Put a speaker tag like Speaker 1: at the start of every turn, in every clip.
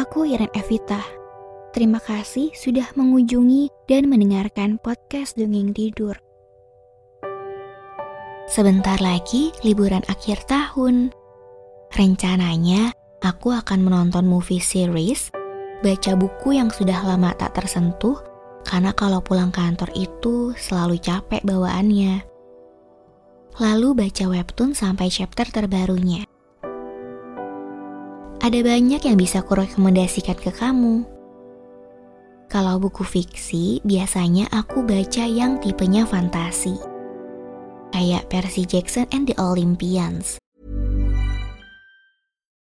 Speaker 1: Aku Iren Evita. Terima kasih sudah mengunjungi dan mendengarkan podcast Dongeng Tidur. Sebentar lagi liburan akhir tahun. Rencananya aku akan menonton movie series, baca buku yang sudah lama tak tersentuh, karena kalau pulang kantor itu selalu capek bawaannya. Lalu baca webtoon sampai chapter terbarunya. Ada banyak yang bisa kurekomendasikan ke kamu. Kalau buku fiksi, biasanya aku baca yang tipenya fantasi. Kayak Percy Jackson and the Olympians.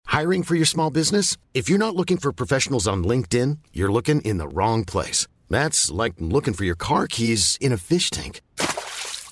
Speaker 2: Hiring for your small business? If you're not looking for professionals on LinkedIn, you're looking in the wrong place. That's like looking for your car keys in a fish tank.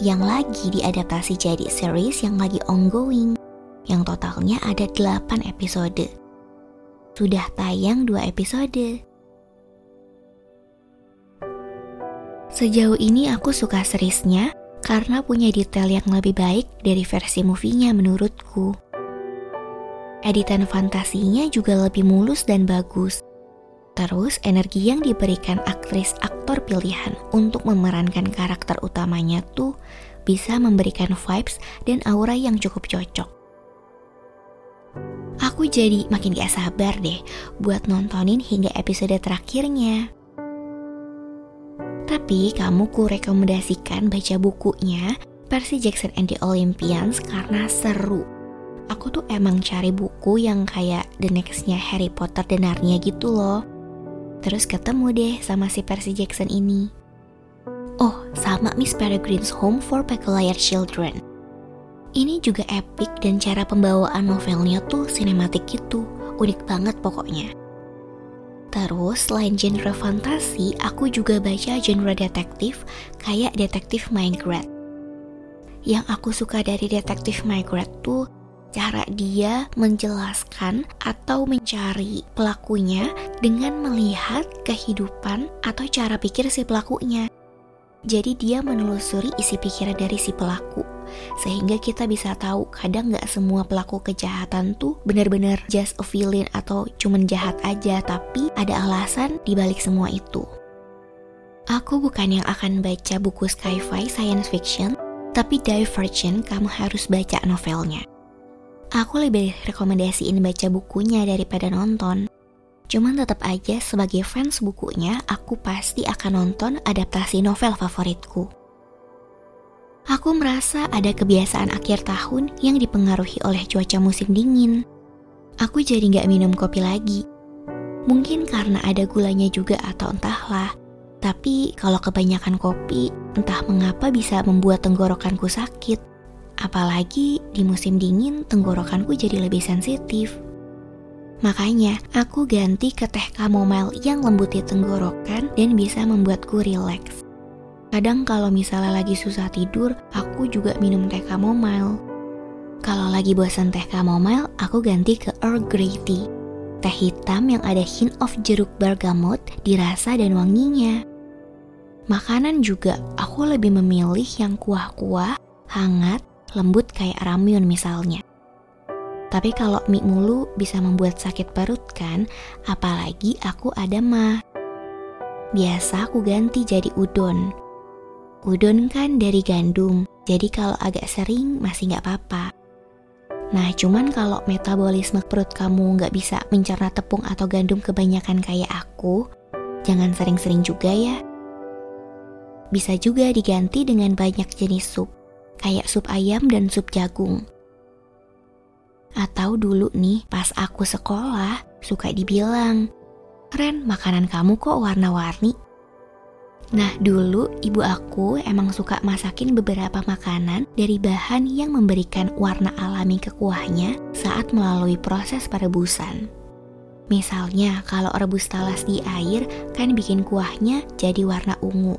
Speaker 1: yang lagi diadaptasi jadi series yang lagi ongoing, yang totalnya ada 8 episode. Sudah tayang 2 episode. Sejauh ini aku suka seriesnya karena punya detail yang lebih baik dari versi movie-nya menurutku. Editan fantasinya juga lebih mulus dan bagus. Terus energi yang diberikan aktris aktor pilihan untuk memerankan karakter utamanya tuh bisa memberikan vibes dan aura yang cukup cocok. Aku jadi makin gak sabar deh buat nontonin hingga episode terakhirnya. Tapi kamu ku rekomendasikan baca bukunya Percy Jackson and the Olympians karena seru. Aku tuh emang cari buku yang kayak the nextnya Harry Potter dan gitu loh Terus ketemu deh sama si Percy Jackson ini. Oh, sama Miss Peregrine's Home for Peculiar Children. Ini juga epic dan cara pembawaan novelnya tuh sinematik gitu, unik banget pokoknya. Terus selain genre fantasi, aku juga baca genre detektif kayak detektif Minecraft. Yang aku suka dari detektif Minecraft tuh cara dia menjelaskan atau mencari pelakunya dengan melihat kehidupan atau cara pikir si pelakunya. Jadi dia menelusuri isi pikiran dari si pelaku Sehingga kita bisa tahu kadang gak semua pelaku kejahatan tuh benar-benar just a villain atau cuman jahat aja Tapi ada alasan dibalik semua itu Aku bukan yang akan baca buku sci-fi science fiction Tapi Divergent kamu harus baca novelnya Aku lebih rekomendasiin baca bukunya daripada nonton. Cuman tetap aja sebagai fans bukunya, aku pasti akan nonton adaptasi novel favoritku. Aku merasa ada kebiasaan akhir tahun yang dipengaruhi oleh cuaca musim dingin. Aku jadi nggak minum kopi lagi. Mungkin karena ada gulanya juga atau entahlah. Tapi kalau kebanyakan kopi, entah mengapa bisa membuat tenggorokanku sakit. Apalagi di musim dingin tenggorokanku jadi lebih sensitif. Makanya aku ganti ke teh chamomile yang lembut di tenggorokan dan bisa membuatku rileks. Kadang kalau misalnya lagi susah tidur, aku juga minum teh chamomile. Kalau lagi bosan teh chamomile, aku ganti ke Earl Grey tea. Teh hitam yang ada hint of jeruk bergamot di rasa dan wanginya. Makanan juga, aku lebih memilih yang kuah-kuah, hangat, lembut kayak ramyun misalnya. Tapi kalau mie mulu bisa membuat sakit perut kan, apalagi aku ada mah. Biasa aku ganti jadi udon. Udon kan dari gandum, jadi kalau agak sering masih nggak apa-apa. Nah, cuman kalau metabolisme perut kamu nggak bisa mencerna tepung atau gandum kebanyakan kayak aku, jangan sering-sering juga ya. Bisa juga diganti dengan banyak jenis sup kayak sup ayam dan sup jagung. Atau dulu nih pas aku sekolah suka dibilang, Ren makanan kamu kok warna-warni. Nah dulu ibu aku emang suka masakin beberapa makanan dari bahan yang memberikan warna alami ke kuahnya saat melalui proses perebusan. Misalnya, kalau rebus talas di air kan bikin kuahnya jadi warna ungu.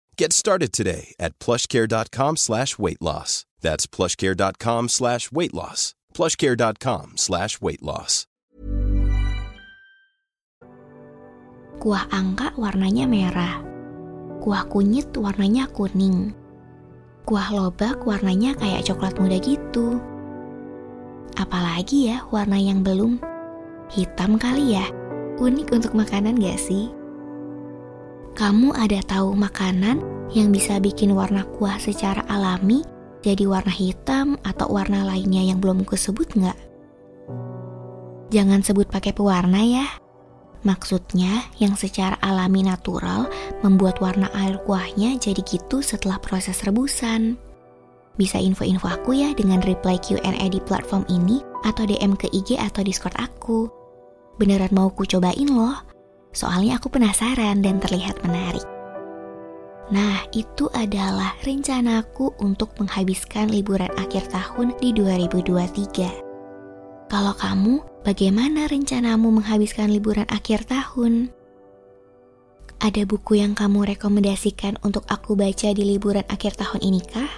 Speaker 3: Get started today at plushcare.com slash weight loss. That's plushcare.com slash weight loss. plushcare.com slash weight loss.
Speaker 1: Kuah angka warnanya merah. Kuah kunyit warnanya kuning. Kuah lobak warnanya kayak coklat muda gitu. Apalagi ya warna yang belum? Hitam kali ya? Unik untuk makanan gak sih? Kamu ada tahu makanan yang bisa bikin warna kuah secara alami jadi warna hitam atau warna lainnya yang belum kusebut nggak? Jangan sebut pakai pewarna ya. Maksudnya yang secara alami natural membuat warna air kuahnya jadi gitu setelah proses rebusan. Bisa info-info aku ya dengan reply Q&A di platform ini atau DM ke IG atau Discord aku. Beneran mau ku cobain loh. Soalnya aku penasaran dan terlihat menarik. Nah, itu adalah rencanaku untuk menghabiskan liburan akhir tahun di 2023. Kalau kamu, bagaimana rencanamu menghabiskan liburan akhir tahun? Ada buku yang kamu rekomendasikan untuk aku baca di liburan akhir tahun ini kah?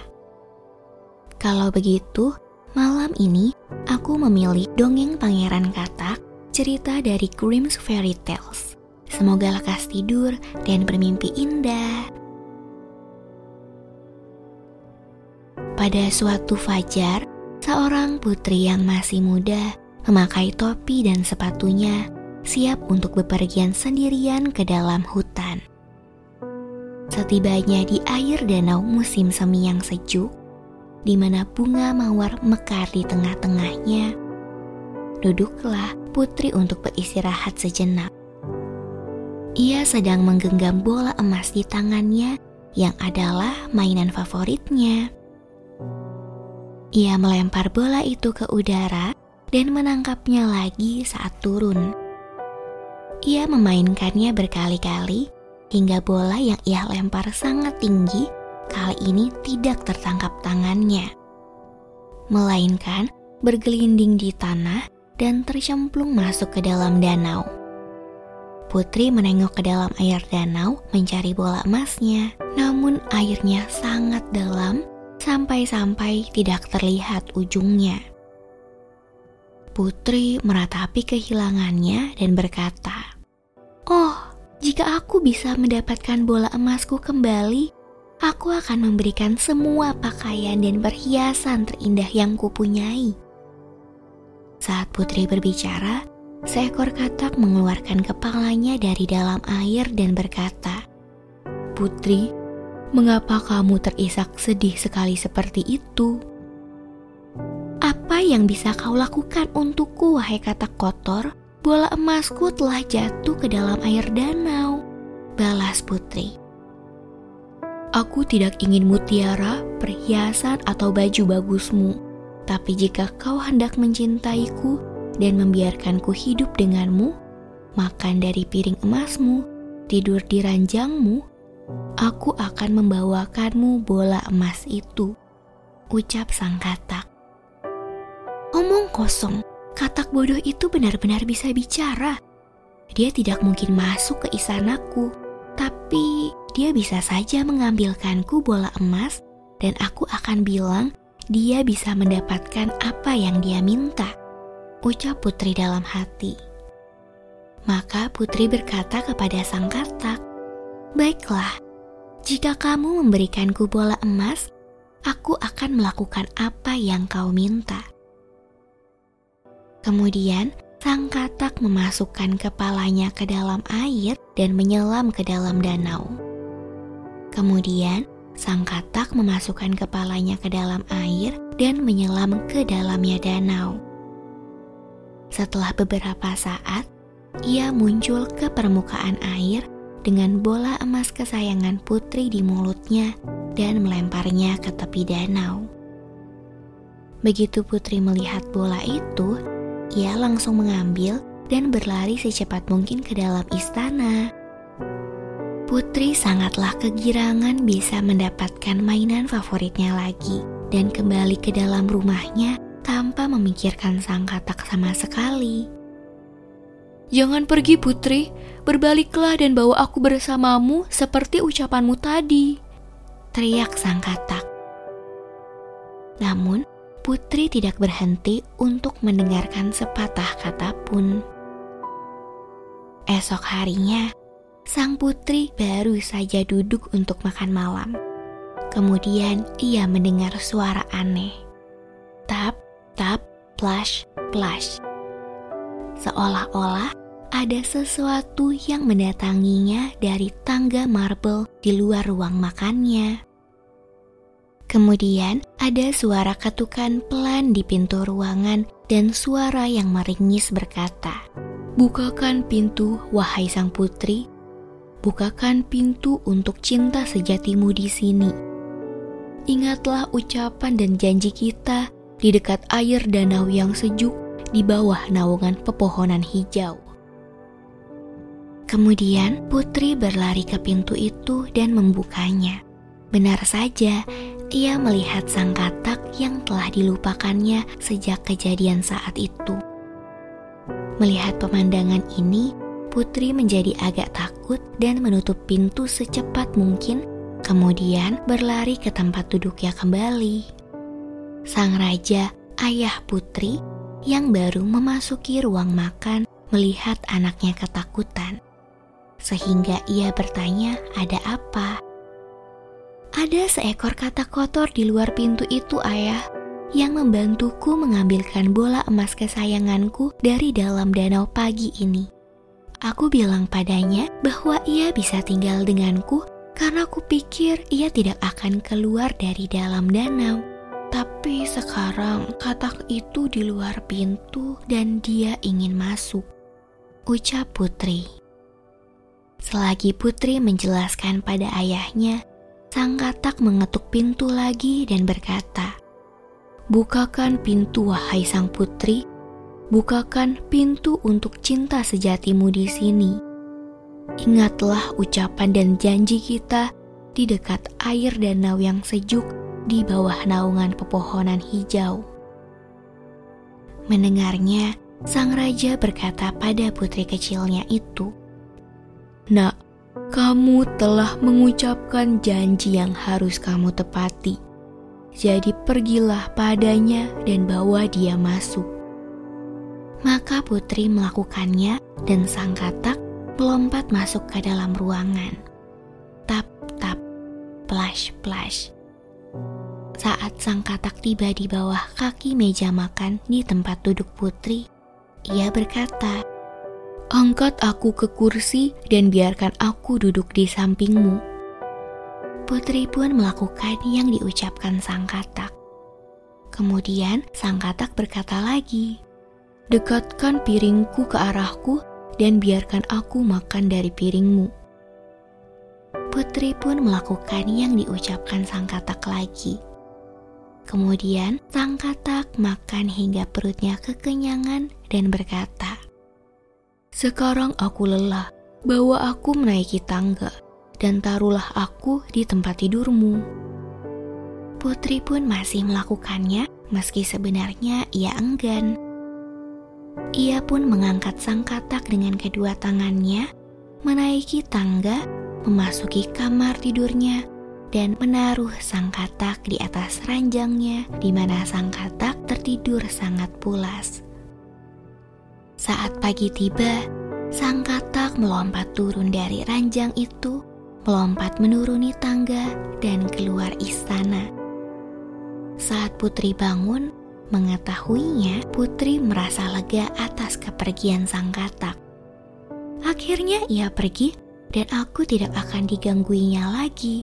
Speaker 1: Kalau begitu, malam ini aku memilih dongeng Pangeran Katak, cerita dari Grimm's Fairy Tales. Semoga lekas tidur dan bermimpi indah. Pada suatu fajar, seorang putri yang masih muda memakai topi dan sepatunya siap untuk bepergian sendirian ke dalam hutan. Setibanya di air danau musim semi yang sejuk, di mana bunga mawar mekar di tengah-tengahnya, duduklah putri untuk beristirahat sejenak. Ia sedang menggenggam bola emas di tangannya yang adalah mainan favoritnya. Ia melempar bola itu ke udara dan menangkapnya lagi saat turun. Ia memainkannya berkali-kali hingga bola yang ia lempar sangat tinggi kali ini tidak tertangkap tangannya. Melainkan bergelinding di tanah dan tercemplung masuk ke dalam danau. Putri menengok ke dalam air danau mencari bola emasnya, namun airnya sangat dalam sampai-sampai tidak terlihat ujungnya. Putri meratapi kehilangannya dan berkata, "Oh, jika aku bisa mendapatkan bola emasku kembali, aku akan memberikan semua pakaian dan perhiasan terindah yang kupunyai." Saat Putri berbicara, seekor katak mengeluarkan kepalanya dari dalam air dan berkata, "Putri, Mengapa kamu terisak sedih sekali seperti itu? Apa yang bisa kau lakukan untukku, wahai kata kotor? Bola emasku telah jatuh ke dalam air danau. Balas putri. Aku tidak ingin mutiara, perhiasan, atau baju bagusmu. Tapi jika kau hendak mencintaiku dan membiarkanku hidup denganmu, makan dari piring emasmu, tidur di ranjangmu, Aku akan membawakanmu bola emas itu, ucap sang katak. Omong kosong, katak bodoh itu benar-benar bisa bicara. Dia tidak mungkin masuk ke istanaku, tapi dia bisa saja mengambilkanku bola emas dan aku akan bilang dia bisa mendapatkan apa yang dia minta. Ucap putri dalam hati. Maka putri berkata kepada sang katak, Baiklah, Jika kamu memberikanku bola emas, aku akan melakukan apa yang kau minta. Kemudian, sang katak memasukkan kepalanya ke dalam air dan menyelam ke dalam danau. Kemudian, sang katak memasukkan kepalanya ke dalam air dan menyelam ke dalamnya danau. Setelah beberapa saat, ia muncul ke permukaan air dengan bola emas kesayangan putri di mulutnya dan melemparnya ke tepi danau. Begitu putri melihat bola itu, ia langsung mengambil dan berlari secepat mungkin ke dalam istana. Putri sangatlah kegirangan bisa mendapatkan mainan favoritnya lagi dan kembali ke dalam rumahnya tanpa memikirkan sang katak sama sekali.
Speaker 4: Jangan pergi putri, berbaliklah dan bawa aku bersamamu seperti ucapanmu tadi.
Speaker 1: Teriak sang katak. Namun, putri tidak berhenti untuk mendengarkan sepatah kata pun. Esok harinya, sang putri baru saja duduk untuk makan malam. Kemudian ia mendengar suara aneh. Tap, tap, plash, plash. Seolah-olah ada sesuatu yang mendatanginya dari tangga marble di luar ruang makannya. Kemudian ada suara ketukan pelan di pintu ruangan dan suara yang meringis berkata,
Speaker 4: Bukakan pintu, wahai sang putri. Bukakan pintu untuk cinta sejatimu di sini. Ingatlah ucapan dan janji kita di dekat air danau yang sejuk di bawah naungan pepohonan hijau.
Speaker 1: Kemudian putri berlari ke pintu itu dan membukanya. Benar saja, ia melihat sang katak yang telah dilupakannya sejak kejadian saat itu. Melihat pemandangan ini, putri menjadi agak takut dan menutup pintu secepat mungkin, kemudian berlari ke tempat duduknya kembali. Sang raja, ayah putri, yang baru memasuki ruang makan, melihat anaknya ketakutan sehingga ia bertanya, "Ada apa?" Ada seekor katak kotor di luar pintu itu, Ayah, yang membantuku mengambilkan bola emas kesayanganku dari dalam danau pagi ini. Aku bilang padanya bahwa ia bisa tinggal denganku karena aku pikir ia tidak akan keluar dari dalam danau. Tapi sekarang katak itu di luar pintu dan dia ingin masuk. Ucap Putri. Selagi putri menjelaskan pada ayahnya, sang katak mengetuk pintu lagi dan berkata, Bukakan pintu wahai sang putri, bukakan pintu untuk cinta sejatimu di sini. Ingatlah ucapan dan janji kita di dekat air danau yang sejuk di bawah naungan pepohonan hijau. Mendengarnya, sang raja berkata pada putri kecilnya itu,
Speaker 4: Nak, kamu telah mengucapkan janji yang harus kamu tepati. Jadi pergilah padanya dan bawa dia masuk.
Speaker 1: Maka putri melakukannya dan sang katak melompat masuk ke dalam ruangan. Tap, tap, plash, plash. Saat sang katak tiba di bawah kaki meja makan di tempat duduk putri, ia berkata,
Speaker 4: Angkat aku ke kursi dan biarkan aku duduk di sampingmu.
Speaker 1: Putri pun melakukan yang diucapkan sang katak. Kemudian sang katak berkata lagi,
Speaker 4: Dekatkan piringku ke arahku dan biarkan aku makan dari piringmu.
Speaker 1: Putri pun melakukan yang diucapkan sang katak lagi. Kemudian sang katak makan hingga perutnya kekenyangan dan berkata,
Speaker 4: sekarang aku lelah, bawa aku menaiki tangga, dan taruhlah aku di tempat tidurmu.
Speaker 1: Putri pun masih melakukannya, meski sebenarnya ia enggan. Ia pun mengangkat sang katak dengan kedua tangannya, menaiki tangga, memasuki kamar tidurnya, dan menaruh sang katak di atas ranjangnya, di mana sang katak tertidur sangat pulas. Saat pagi tiba, sang katak melompat turun dari ranjang itu, melompat menuruni tangga dan keluar istana. Saat putri bangun, mengetahuinya putri merasa lega atas kepergian sang katak. Akhirnya ia pergi dan aku tidak akan digangguinya lagi.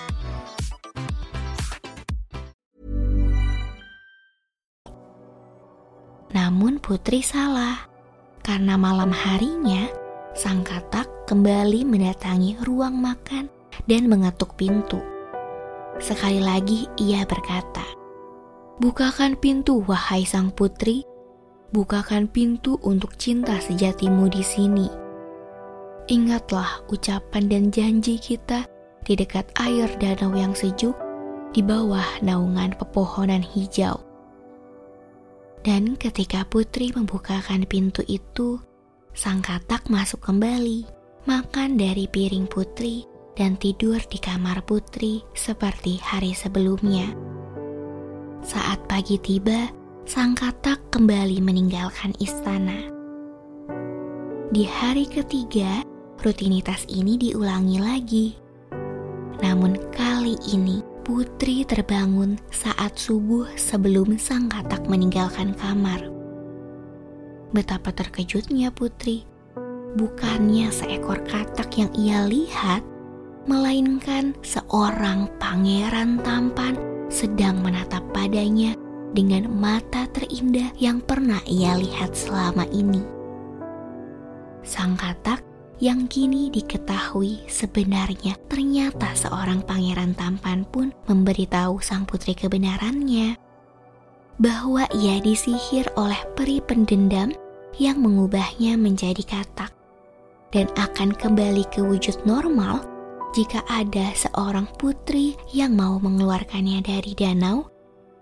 Speaker 1: Namun Putri salah, karena malam harinya sang katak kembali mendatangi ruang makan dan mengetuk pintu. Sekali lagi ia berkata, Bukakan pintu wahai sang putri, bukakan pintu untuk cinta sejatimu di sini. Ingatlah ucapan dan janji kita di dekat air danau yang sejuk di bawah naungan pepohonan hijau. Dan ketika putri membukakan pintu itu, sang katak masuk kembali, makan dari piring putri, dan tidur di kamar putri seperti hari sebelumnya. Saat pagi tiba, sang katak kembali meninggalkan istana. Di hari ketiga, rutinitas ini diulangi lagi. Namun kali ini Putri terbangun saat subuh sebelum sang katak meninggalkan kamar. Betapa terkejutnya Putri. Bukannya seekor katak yang ia lihat, melainkan seorang pangeran tampan sedang menatap padanya dengan mata terindah yang pernah ia lihat selama ini. Sang katak yang kini diketahui sebenarnya. Ternyata seorang pangeran tampan pun memberitahu sang putri kebenarannya bahwa ia disihir oleh peri pendendam yang mengubahnya menjadi katak dan akan kembali ke wujud normal jika ada seorang putri yang mau mengeluarkannya dari danau,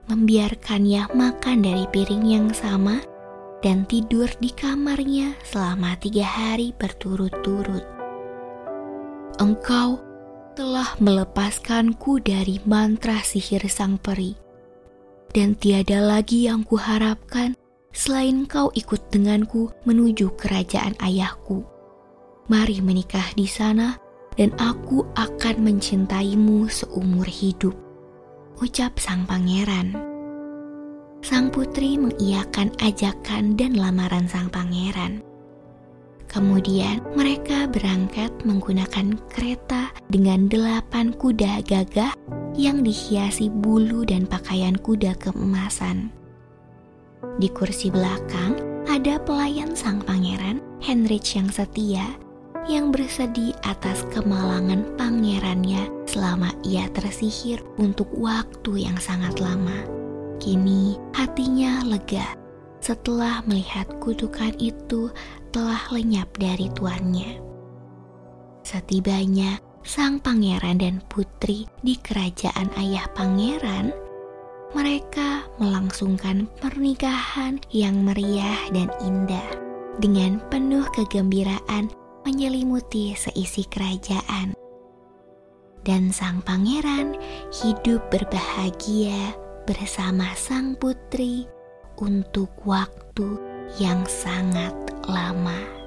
Speaker 1: membiarkannya makan dari piring yang sama, dan tidur di kamarnya selama tiga hari berturut-turut. Engkau telah melepaskanku dari mantra sihir sang peri, dan tiada lagi yang kuharapkan selain kau ikut denganku menuju kerajaan ayahku. Mari menikah di sana, dan aku akan mencintaimu seumur hidup. Ucap sang pangeran. Sang putri mengiyakan ajakan dan lamaran sang pangeran. Kemudian mereka berangkat menggunakan kereta dengan delapan kuda gagah yang dihiasi bulu dan pakaian kuda keemasan. Di kursi belakang ada pelayan sang pangeran, Henrich yang setia, yang bersedih atas kemalangan pangerannya selama ia tersihir untuk waktu yang sangat lama. Kini hatinya lega setelah melihat kutukan itu telah lenyap dari tuannya. Setibanya sang pangeran dan putri di kerajaan ayah pangeran, mereka melangsungkan pernikahan yang meriah dan indah dengan penuh kegembiraan menyelimuti seisi kerajaan. Dan sang pangeran hidup berbahagia bersama sang putri untuk waktu yang sangat lama.